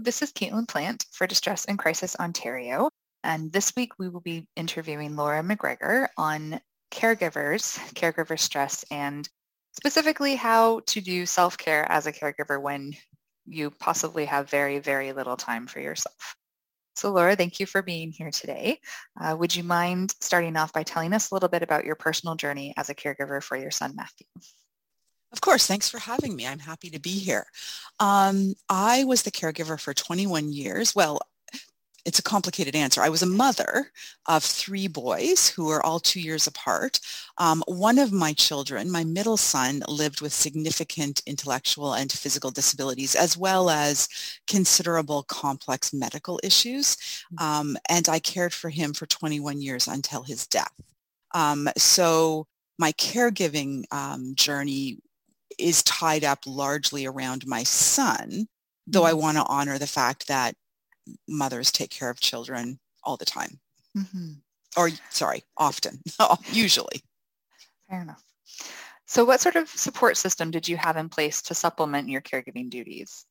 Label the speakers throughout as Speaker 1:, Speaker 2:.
Speaker 1: This is Caitlin Plant for Distress and Crisis Ontario. And this week we will be interviewing Laura McGregor on caregivers, caregiver stress, and specifically how to do self-care as a caregiver when you possibly have very, very little time for yourself. So Laura, thank you for being here today. Uh, would you mind starting off by telling us a little bit about your personal journey as a caregiver for your son, Matthew?
Speaker 2: Of course, thanks for having me. I'm happy to be here. Um, I was the caregiver for 21 years. Well, it's a complicated answer. I was a mother of three boys who are all two years apart. Um, one of my children, my middle son, lived with significant intellectual and physical disabilities, as well as considerable complex medical issues. Mm-hmm. Um, and I cared for him for 21 years until his death. Um, so my caregiving um, journey is tied up largely around my son, though I mm-hmm. want to honor the fact that mothers take care of children all the time. Mm-hmm. Or sorry, often, usually.
Speaker 1: Fair enough. So what sort of support system did you have in place to supplement your caregiving duties?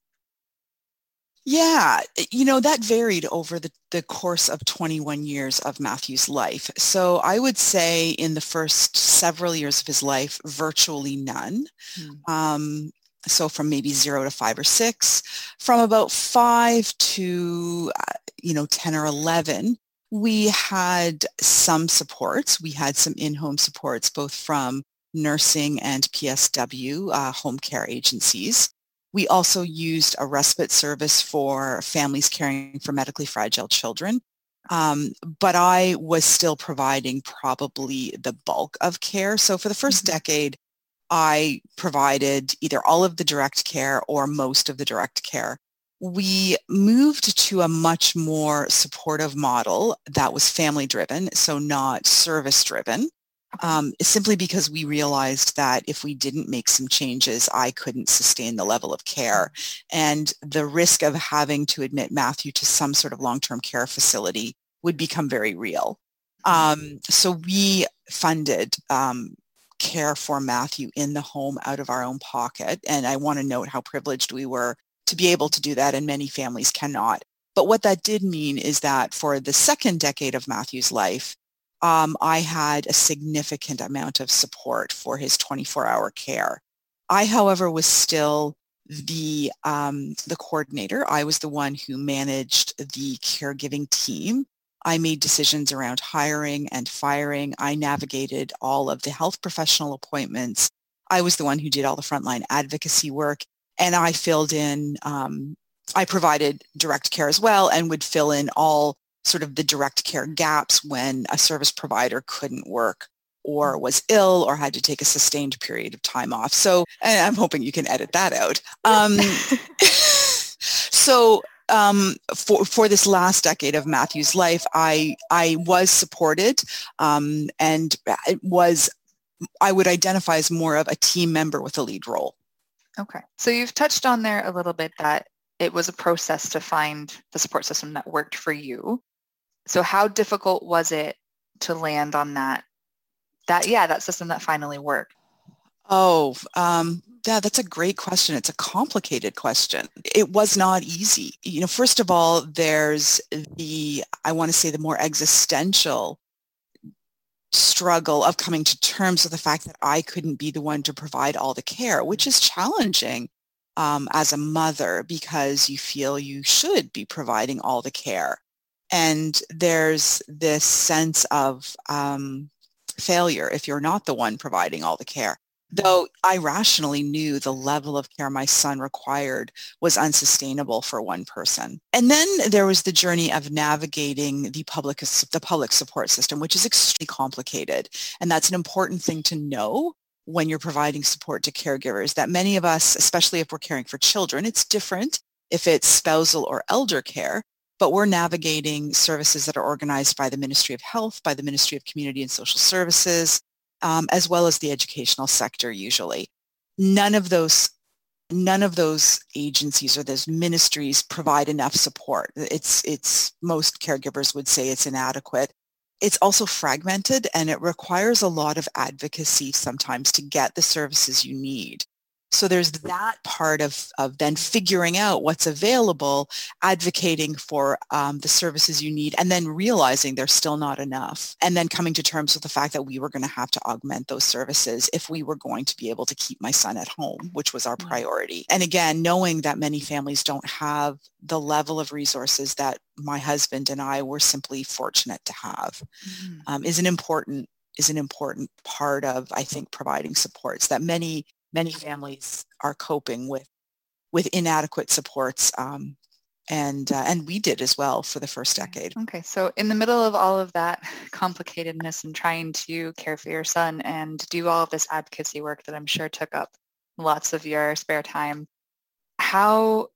Speaker 2: Yeah, you know, that varied over the, the course of 21 years of Matthew's life. So I would say in the first several years of his life, virtually none. Mm. Um, so from maybe zero to five or six, from about five to, uh, you know, 10 or 11, we had some supports. We had some in-home supports, both from nursing and PSW, uh, home care agencies. We also used a respite service for families caring for medically fragile children. Um, but I was still providing probably the bulk of care. So for the 1st mm-hmm. decade, I provided either all of the direct care or most of the direct care. We moved to a much more supportive model that was family driven, so not service driven um, simply because we realized that if we didn't make some changes, I couldn't sustain the level of care. And the risk of having to admit Matthew to some sort of long-term care facility would become very real. Um, so we funded um, care for Matthew in the home out of our own pocket. And I want to note how privileged we were to be able to do that, and many families cannot. But what that did mean is that for the second decade of Matthew's life, um, I had a significant amount of support for his 24-hour care. I, however, was still the um, the coordinator. I was the one who managed the caregiving team. I made decisions around hiring and firing. I navigated all of the health professional appointments. I was the one who did all the frontline advocacy work, and I filled in. Um, I provided direct care as well, and would fill in all sort of the direct care gaps when a service provider couldn't work or mm. was ill or had to take a sustained period of time off. So I'm hoping you can edit that out. Um, so um, for for this last decade of Matthew's life, I I was supported um, and it was I would identify as more of a team member with a lead role.
Speaker 1: Okay. So you've touched on there a little bit that it was a process to find the support system that worked for you. So how difficult was it to land on that, that, yeah, that system that finally worked?
Speaker 2: Oh, um, yeah, that's a great question. It's a complicated question. It was not easy. You know, first of all, there's the, I want to say the more existential struggle of coming to terms with the fact that I couldn't be the one to provide all the care, which is challenging um, as a mother because you feel you should be providing all the care. And there's this sense of um, failure if you're not the one providing all the care though I rationally knew the level of care my son required was unsustainable for one person. And then there was the journey of navigating the public, the public support system, which is extremely complicated. And that's an important thing to know when you're providing support to caregivers that many of us, especially if we're caring for children, it's different if it's spousal or elder care, but we're navigating services that are organized by the Ministry of Health, by the Ministry of Community and Social Services, um, as well as the educational sector usually. None of those none of those agencies or those ministries provide enough support. It's it's most caregivers would say it's inadequate. It's also fragmented and it requires a lot of advocacy sometimes to get the services you need. So there's that part of, of then figuring out what's available, advocating for um, the services you need, and then realizing they're still not enough. And then coming to terms with the fact that we were going to have to augment those services if we were going to be able to keep my son at home, which was our mm. priority. And again, knowing that many families don't have the level of resources that my husband and I were simply fortunate to have mm. um, is an important is an important part of, I think, providing supports that many many families are coping with with inadequate supports um, and uh, and we did as well for the first decade.
Speaker 1: Okay, so in the middle of all of that complicatedness and trying to care for your son and do all of this advocacy work that I'm sure took up lots of your spare time, how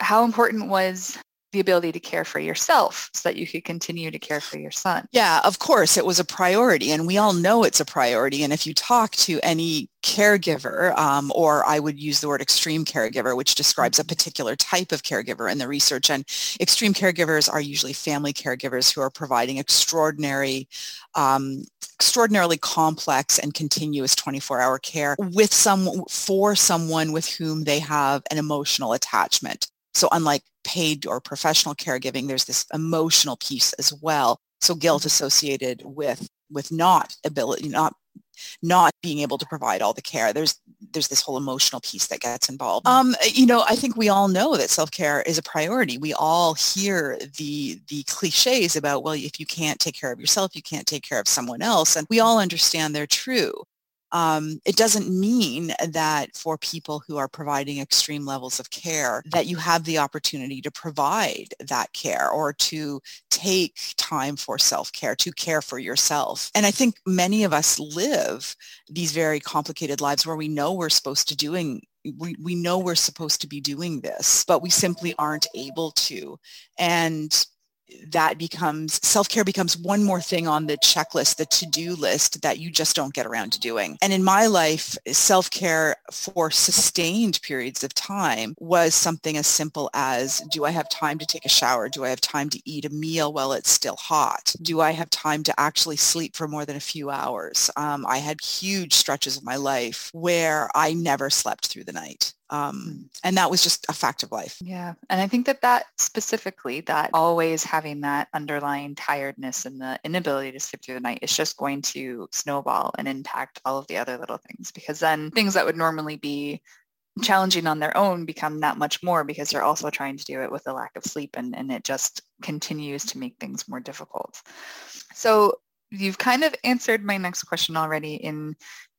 Speaker 1: how important was the ability to care for yourself so that you could continue to care for your son.
Speaker 2: Yeah, of course, it was a priority, and we all know it's a priority. And if you talk to any caregiver, um, or I would use the word extreme caregiver, which describes a particular type of caregiver in the research, and extreme caregivers are usually family caregivers who are providing extraordinary um, extraordinarily complex and continuous 24-hour care with some for someone with whom they have an emotional attachment. So unlike paid or professional caregiving, there's this emotional piece as well. So guilt mm-hmm. associated with with not ability, not not being able to provide all the care. There's there's this whole emotional piece that gets involved. Um, you know, I think we all know that self-care is a priority. We all hear the the cliches about, well, if you can't take care of yourself, you can't take care of someone else. And we all understand they're true um, it doesn't mean that for people who are providing extreme levels of care that you have the opportunity to provide that care or to take time for self-care, to care for yourself. And I think many of us live these very complicated lives where we know we're supposed to doing we, we know we're supposed to be doing this, but we simply aren't able to. And that becomes self-care becomes one more thing on the checklist, the to-do list that you just don't get around to doing. And in my life, self-care for sustained periods of time was something as simple as do I have time to take a shower? Do I have time to eat a meal while it's still hot? Do I have time to actually sleep for more than a few hours? Um, I had huge stretches of my life where I never slept through the night. Um, and that was just a fact of life.
Speaker 1: Yeah. And I think that that specifically, that always having that underlying tiredness and the inability to sleep through the night is just going to snowball and impact all of the other little things because then things that would normally be challenging on their own become that much more because they're also trying to do it with a lack of sleep and, and it just continues to make things more difficult. So you've kind of answered my next question already in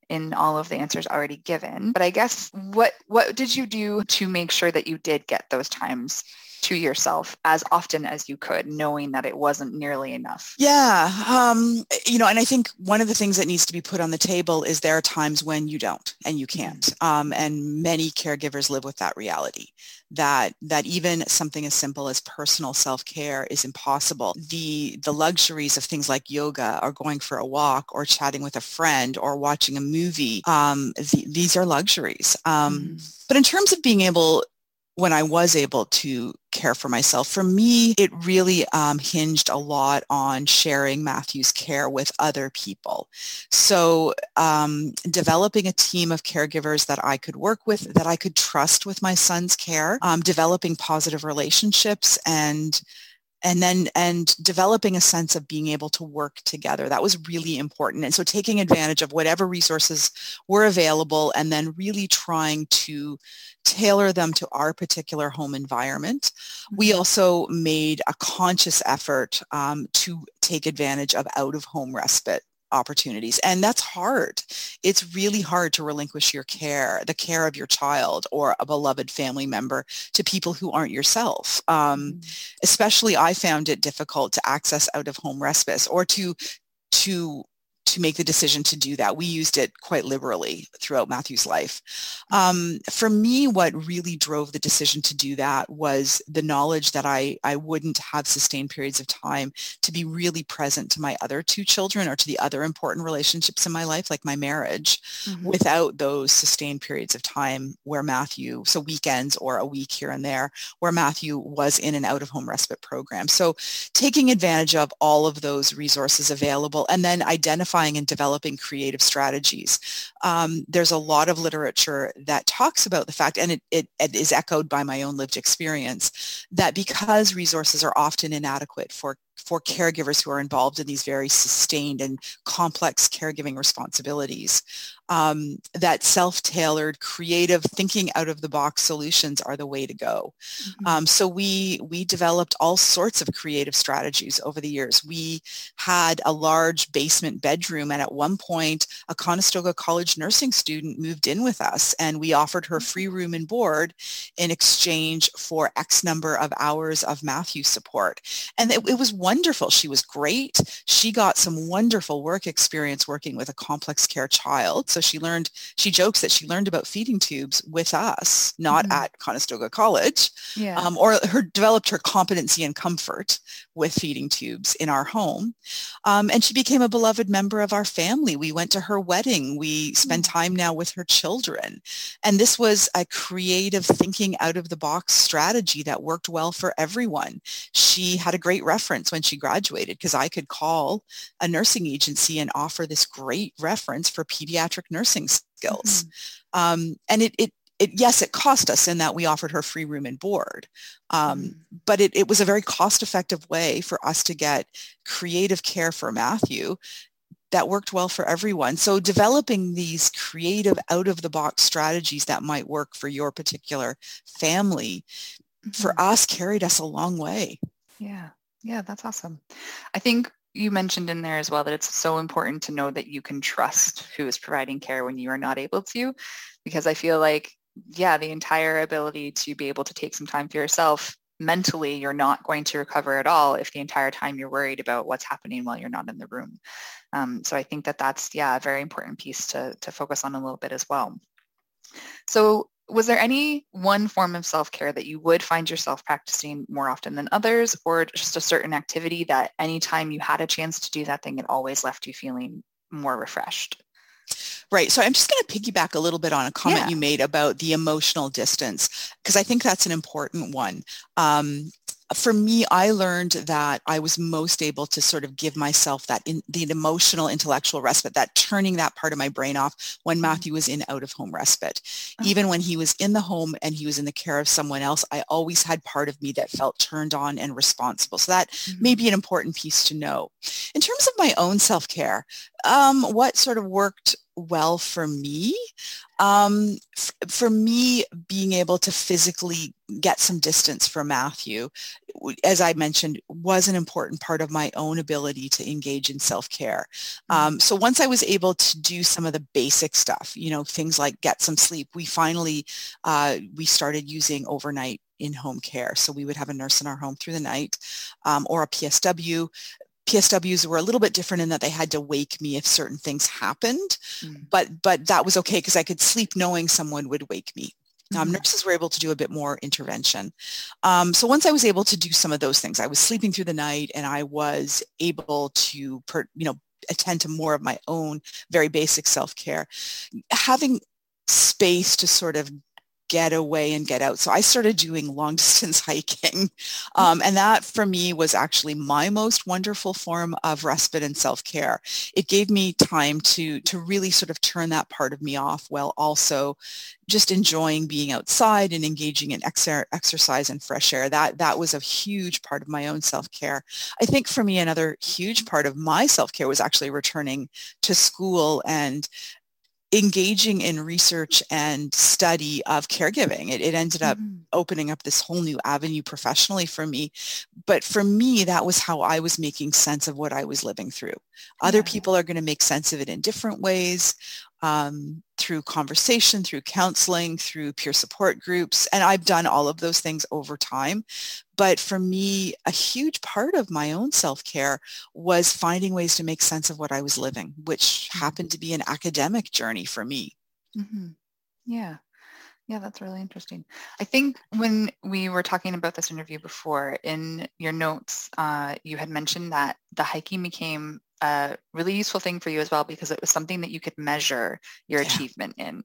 Speaker 1: in all of the answers already given. But I guess what what did you do to make sure that you did get those times to yourself as often as you could, knowing that it wasn't nearly enough?
Speaker 2: Yeah. Um, you know, and I think one of the things that needs to be put on the table is there are times when you don't and you can't. Mm-hmm. Um, and many caregivers live with that reality that that even something as simple as personal self-care is impossible. The the luxuries of things like yoga or going for a walk or chatting with a friend or watching a movie, um, the, these are luxuries. Um, mm-hmm. But in terms of being able when I was able to care for myself. For me, it really um, hinged a lot on sharing Matthew's care with other people. So um, developing a team of caregivers that I could work with, that I could trust with my son's care, um, developing positive relationships and and then and developing a sense of being able to work together. That was really important. And so taking advantage of whatever resources were available and then really trying to tailor them to our particular home environment. We mm-hmm. also made a conscious effort um, to take advantage of out of home respite opportunities. And that's hard. It's really hard to relinquish your care, the care of your child or a beloved family member to people who aren't yourself. Um, mm. especially I found it difficult to access out of home respite or to to to make the decision to do that. We used it quite liberally throughout Matthew's life. Um, for me, what really drove the decision to do that was the knowledge that I, I wouldn't have sustained periods of time to be really present to my other two children or to the other important relationships in my life, like my marriage, mm-hmm. without those sustained periods of time where Matthew, so weekends or a week here and there, where Matthew was in an out-of-home respite program. So taking advantage of all of those resources available and then identifying identifying and developing creative strategies. Um, there's a lot of literature that talks about the fact, and it, it, it is echoed by my own lived experience, that because resources are often inadequate for for caregivers who are involved in these very sustained and complex caregiving responsibilities. Um, that self-tailored, creative, thinking out of the box solutions are the way to go. Mm-hmm. Um, so we we developed all sorts of creative strategies over the years. We had a large basement bedroom, and at one point, a Conestoga College nursing student moved in with us, and we offered her free room and board in exchange for X number of hours of Matthew support. And it, it was wonderful. She was great. She got some wonderful work experience working with a complex care child. So she learned, she jokes that she learned about feeding tubes with us, not mm-hmm. at Conestoga College, yeah. um, or her developed her competency and comfort with feeding tubes in our home. Um, and she became a beloved member of our family. We went to her wedding. We spend mm-hmm. time now with her children. And this was a creative thinking out of the box strategy that worked well for everyone. She had a great reference when she graduated because I could call a nursing agency and offer this great reference for pediatric nursing skills. Mm-hmm. Um, and it, it, it, yes, it cost us in that we offered her free room and board, um, mm-hmm. but it, it was a very cost-effective way for us to get creative care for Matthew that worked well for everyone. So developing these creative out-of-the-box strategies that might work for your particular family, mm-hmm. for us, carried us a long way.
Speaker 1: Yeah. Yeah, that's awesome. I think you mentioned in there as well that it's so important to know that you can trust who is providing care when you are not able to, because I feel like, yeah, the entire ability to be able to take some time for yourself mentally, you're not going to recover at all if the entire time you're worried about what's happening while you're not in the room. Um, so I think that that's, yeah, a very important piece to, to focus on a little bit as well. So was there any one form of self-care that you would find yourself practicing more often than others or just a certain activity that anytime you had a chance to do that thing it always left you feeling more refreshed
Speaker 2: Right. So I'm just going to piggyback a little bit on a comment yeah. you made about the emotional distance, because I think that's an important one. Um, for me, I learned that I was most able to sort of give myself that in the emotional intellectual respite, that turning that part of my brain off when mm-hmm. Matthew was in out of home respite. Uh-huh. Even when he was in the home and he was in the care of someone else, I always had part of me that felt turned on and responsible. So that mm-hmm. may be an important piece to know. In terms of my own self-care, um, what sort of worked well for me. Um, f- for me, being able to physically get some distance from Matthew, as I mentioned, was an important part of my own ability to engage in self-care. Mm-hmm. Um, so once I was able to do some of the basic stuff, you know, things like get some sleep, we finally, uh, we started using overnight in-home care. So we would have a nurse in our home through the night um, or a PSW. PSWs were a little bit different in that they had to wake me if certain things happened, mm. but but that was okay because I could sleep knowing someone would wake me. Um, nurses were able to do a bit more intervention. Um, so once I was able to do some of those things, I was sleeping through the night and I was able to, per, you know, attend to more of my own very basic self-care. Having space to sort of get away and get out. So I started doing long distance hiking. Um, and that for me was actually my most wonderful form of respite and self-care. It gave me time to, to really sort of turn that part of me off while also just enjoying being outside and engaging in ex- exercise and fresh air. That, that was a huge part of my own self-care. I think for me, another huge part of my self-care was actually returning to school and engaging in research and study of caregiving. It, it ended up mm-hmm. opening up this whole new avenue professionally for me. But for me, that was how I was making sense of what I was living through. Other yeah. people are going to make sense of it in different ways um, through conversation, through counseling, through peer support groups. And I've done all of those things over time. But for me, a huge part of my own self-care was finding ways to make sense of what I was living, which mm-hmm. happened to be an academic journey for me.
Speaker 1: Mm-hmm. Yeah. Yeah, that's really interesting. I think when we were talking about this interview before, in your notes, uh, you had mentioned that the hiking became a really useful thing for you as well because it was something that you could measure your yeah. achievement in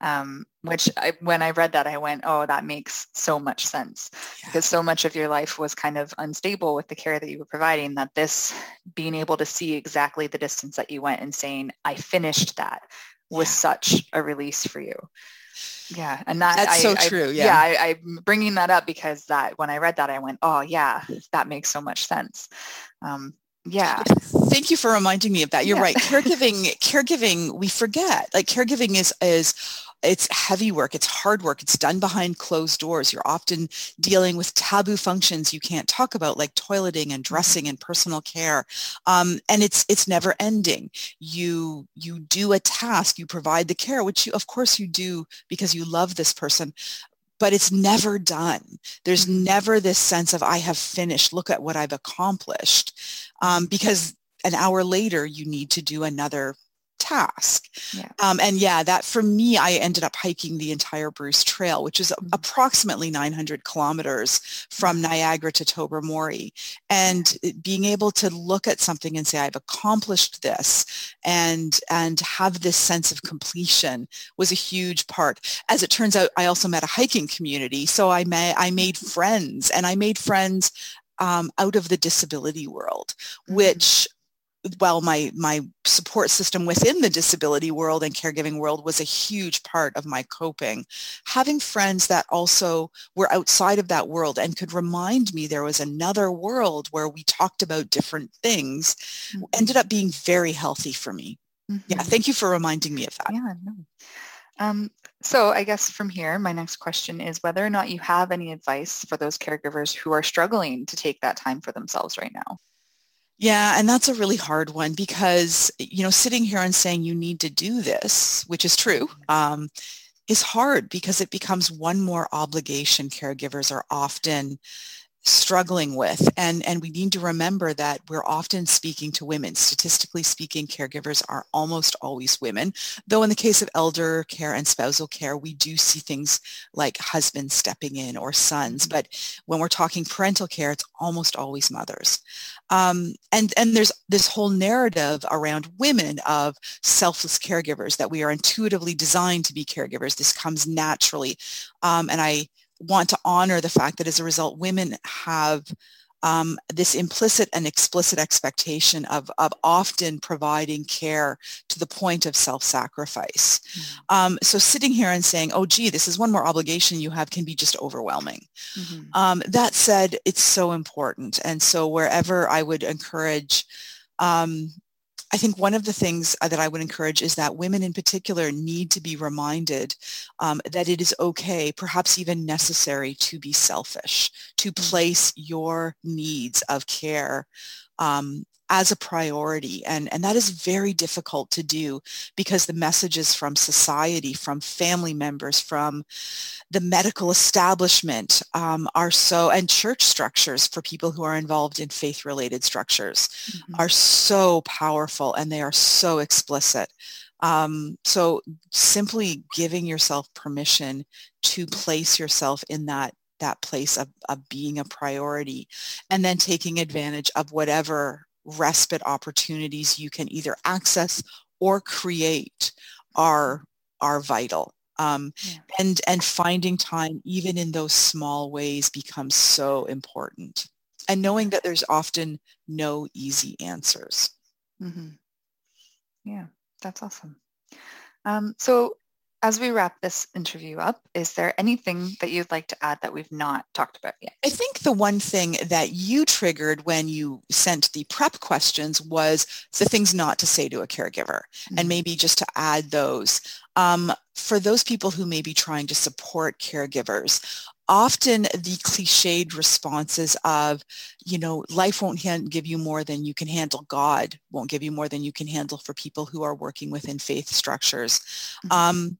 Speaker 1: um, which I, when i read that i went oh that makes so much sense yeah. because so much of your life was kind of unstable with the care that you were providing that this being able to see exactly the distance that you went and saying i finished that was yeah. such a release for you yeah and that
Speaker 2: that's
Speaker 1: I,
Speaker 2: so
Speaker 1: I,
Speaker 2: true yeah,
Speaker 1: yeah I, i'm bringing that up because that when i read that i went oh yeah that makes so much sense um, yeah.
Speaker 2: Thank you for reminding me of that. You're yeah. right. Caregiving caregiving we forget. Like caregiving is is it's heavy work. It's hard work. It's done behind closed doors. You're often dealing with taboo functions you can't talk about like toileting and mm-hmm. dressing and personal care. Um, and it's it's never ending. You you do a task. You provide the care which you of course you do because you love this person but it's never done. There's mm-hmm. never this sense of I have finished. Look at what I've accomplished, um, because an hour later you need to do another task. Yeah. Um, and yeah, that for me, I ended up hiking the entire Bruce Trail, which is mm-hmm. approximately 900 kilometers from. Niagara to Tobermory. And being able to look at something and say, I've accomplished this and, and have this sense of completion was a huge part. As it turns out, I also met a hiking community. So I, met, I made mm-hmm. friends and I made friends um, out of the disability world, mm-hmm. which while my my support system within the disability world and caregiving world was a huge part of my coping having friends that also were outside of that world and could remind me there was another world where we talked about different things mm-hmm. ended up being very healthy for me mm-hmm. yeah thank you for reminding me of that
Speaker 1: yeah no. um, so I guess from here, my next question is whether or not you have any advice for those caregivers who are struggling to take that time for themselves right now.
Speaker 2: Yeah, and that's a really hard one because, you know, sitting here and saying you need to do this, which is true, um, is hard because it becomes one more obligation caregivers are often struggling with and and we need to remember that we're often speaking to women. Statistically speaking caregivers are almost always women though in the case of elder care and spousal care we do see things like husbands stepping in or sons but when we're talking parental care it's almost always mothers. Um, and and there's this whole narrative around women of selfless caregivers that we are intuitively designed to be caregivers. This comes naturally. Um, and i want to honor the fact that as a result, women have um, this implicit and explicit expectation of, of often providing care to the point of self-sacrifice. Mm-hmm. Um, so sitting here and saying, oh, gee, this is one more obligation you have can be just overwhelming. Mm-hmm. Um, that said, it's so important. And so wherever I would encourage um, I think one of the things uh, that I would encourage is that women in particular need to be reminded um, that it is okay, perhaps even necessary to be selfish, to mm. place your needs of care um, as a priority. And, and that is very difficult to do because the messages from society, from family members, from the medical establishment um, are so, and church structures for people who are involved in faith-related structures mm-hmm. are so powerful and they are so explicit. Um, so simply giving yourself permission to place yourself in that that place of, of being a priority and then taking advantage of whatever respite opportunities you can either access or create are are vital. Um, yeah. and and finding time even in those small ways becomes so important. And knowing that there's often no easy answers.
Speaker 1: Mm-hmm. yeah that's awesome. Um, so as we wrap this interview up, is there anything that you'd like to add that we've not talked about yet?
Speaker 2: I think the one thing that you triggered when you sent the prep questions was the things not to say to a caregiver mm-hmm. and maybe just to add those. Um, for those people who may be trying to support caregivers, often the cliched responses of, you know, life won't hand, give you more than you can handle. God won't give you more than you can handle for people who are working within faith structures. Mm-hmm. Um,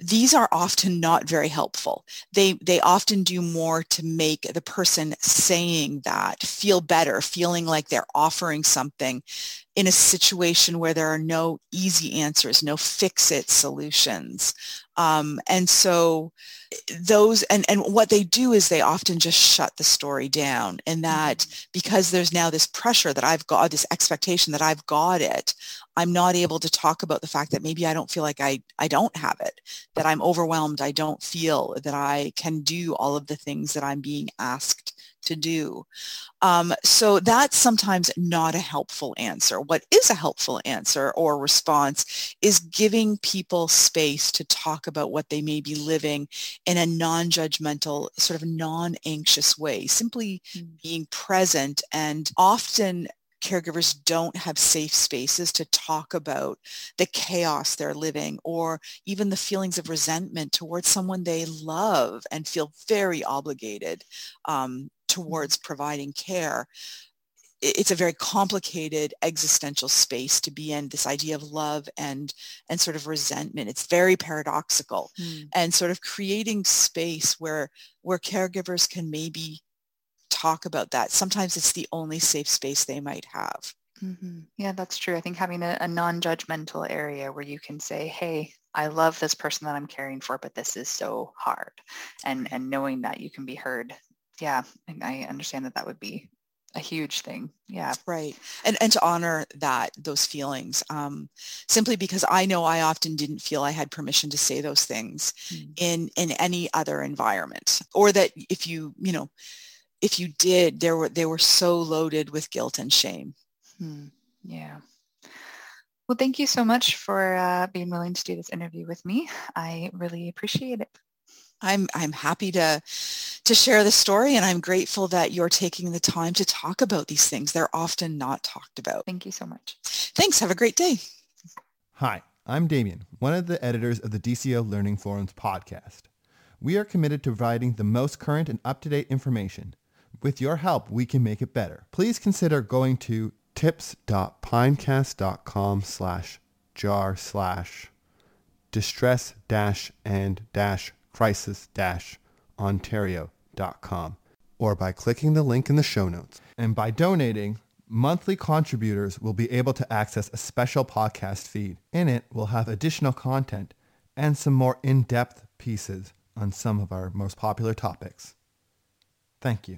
Speaker 2: these are often not very helpful. They, they often do more to make the person saying that feel better, feeling like they're offering something in a situation where there are no easy answers, no fix-it solutions. Um, and so those and, and what they do is they often just shut the story down and that mm-hmm. because there's now this pressure that I've got this expectation that I've got it I'm not able to talk about the fact that maybe I don't feel like I I don't have it that I'm overwhelmed I don't feel that I can do all of the things that I'm being asked to do. Um, so that's sometimes not a helpful answer. What is a helpful answer or response is giving people space to talk about what they may be living in a non-judgmental, sort of non-anxious way, simply mm. being present and often caregivers don't have safe spaces to talk about the chaos they're living or even the feelings of resentment towards someone they love and feel very obligated um, towards providing care it's a very complicated existential space to be in this idea of love and and sort of resentment. It's very paradoxical mm. and sort of creating space where where caregivers can maybe talk about that. Sometimes it's the only safe space they might have.
Speaker 1: Mm-hmm. yeah that's true. I think having a, a non-judgmental area where you can say hey i love this person that i'm caring for but this is so hard and and knowing that you can be heard yeah, I understand that that would be a huge thing. Yeah.
Speaker 2: Right. And and to honor that those feelings um, simply because I know I often didn't feel I had permission to say those things mm. in in any other environment or that if you, you know, if you did, there were they were so loaded with guilt and shame.
Speaker 1: Hmm. Yeah. Well, thank you so much for uh, being willing to do this interview with me. I really appreciate it.
Speaker 2: I'm I'm happy to to share the story and I'm grateful that you're taking the time to talk about these things. They're often not talked about.
Speaker 1: Thank you so much.
Speaker 2: Thanks. Have a great day.
Speaker 3: Hi, I'm Damien, one of the editors of the DCO Learning Forums podcast. We are committed to providing the most current and up-to-date information. With your help, we can make it better. Please consider going to tips.pinecast.com slash jar slash distress dash and dash crisis-ontario.com or by clicking the link in the show notes. And by donating, monthly contributors will be able to access a special podcast feed. In it, we'll have additional content and some more in-depth pieces on some of our most popular topics. Thank you.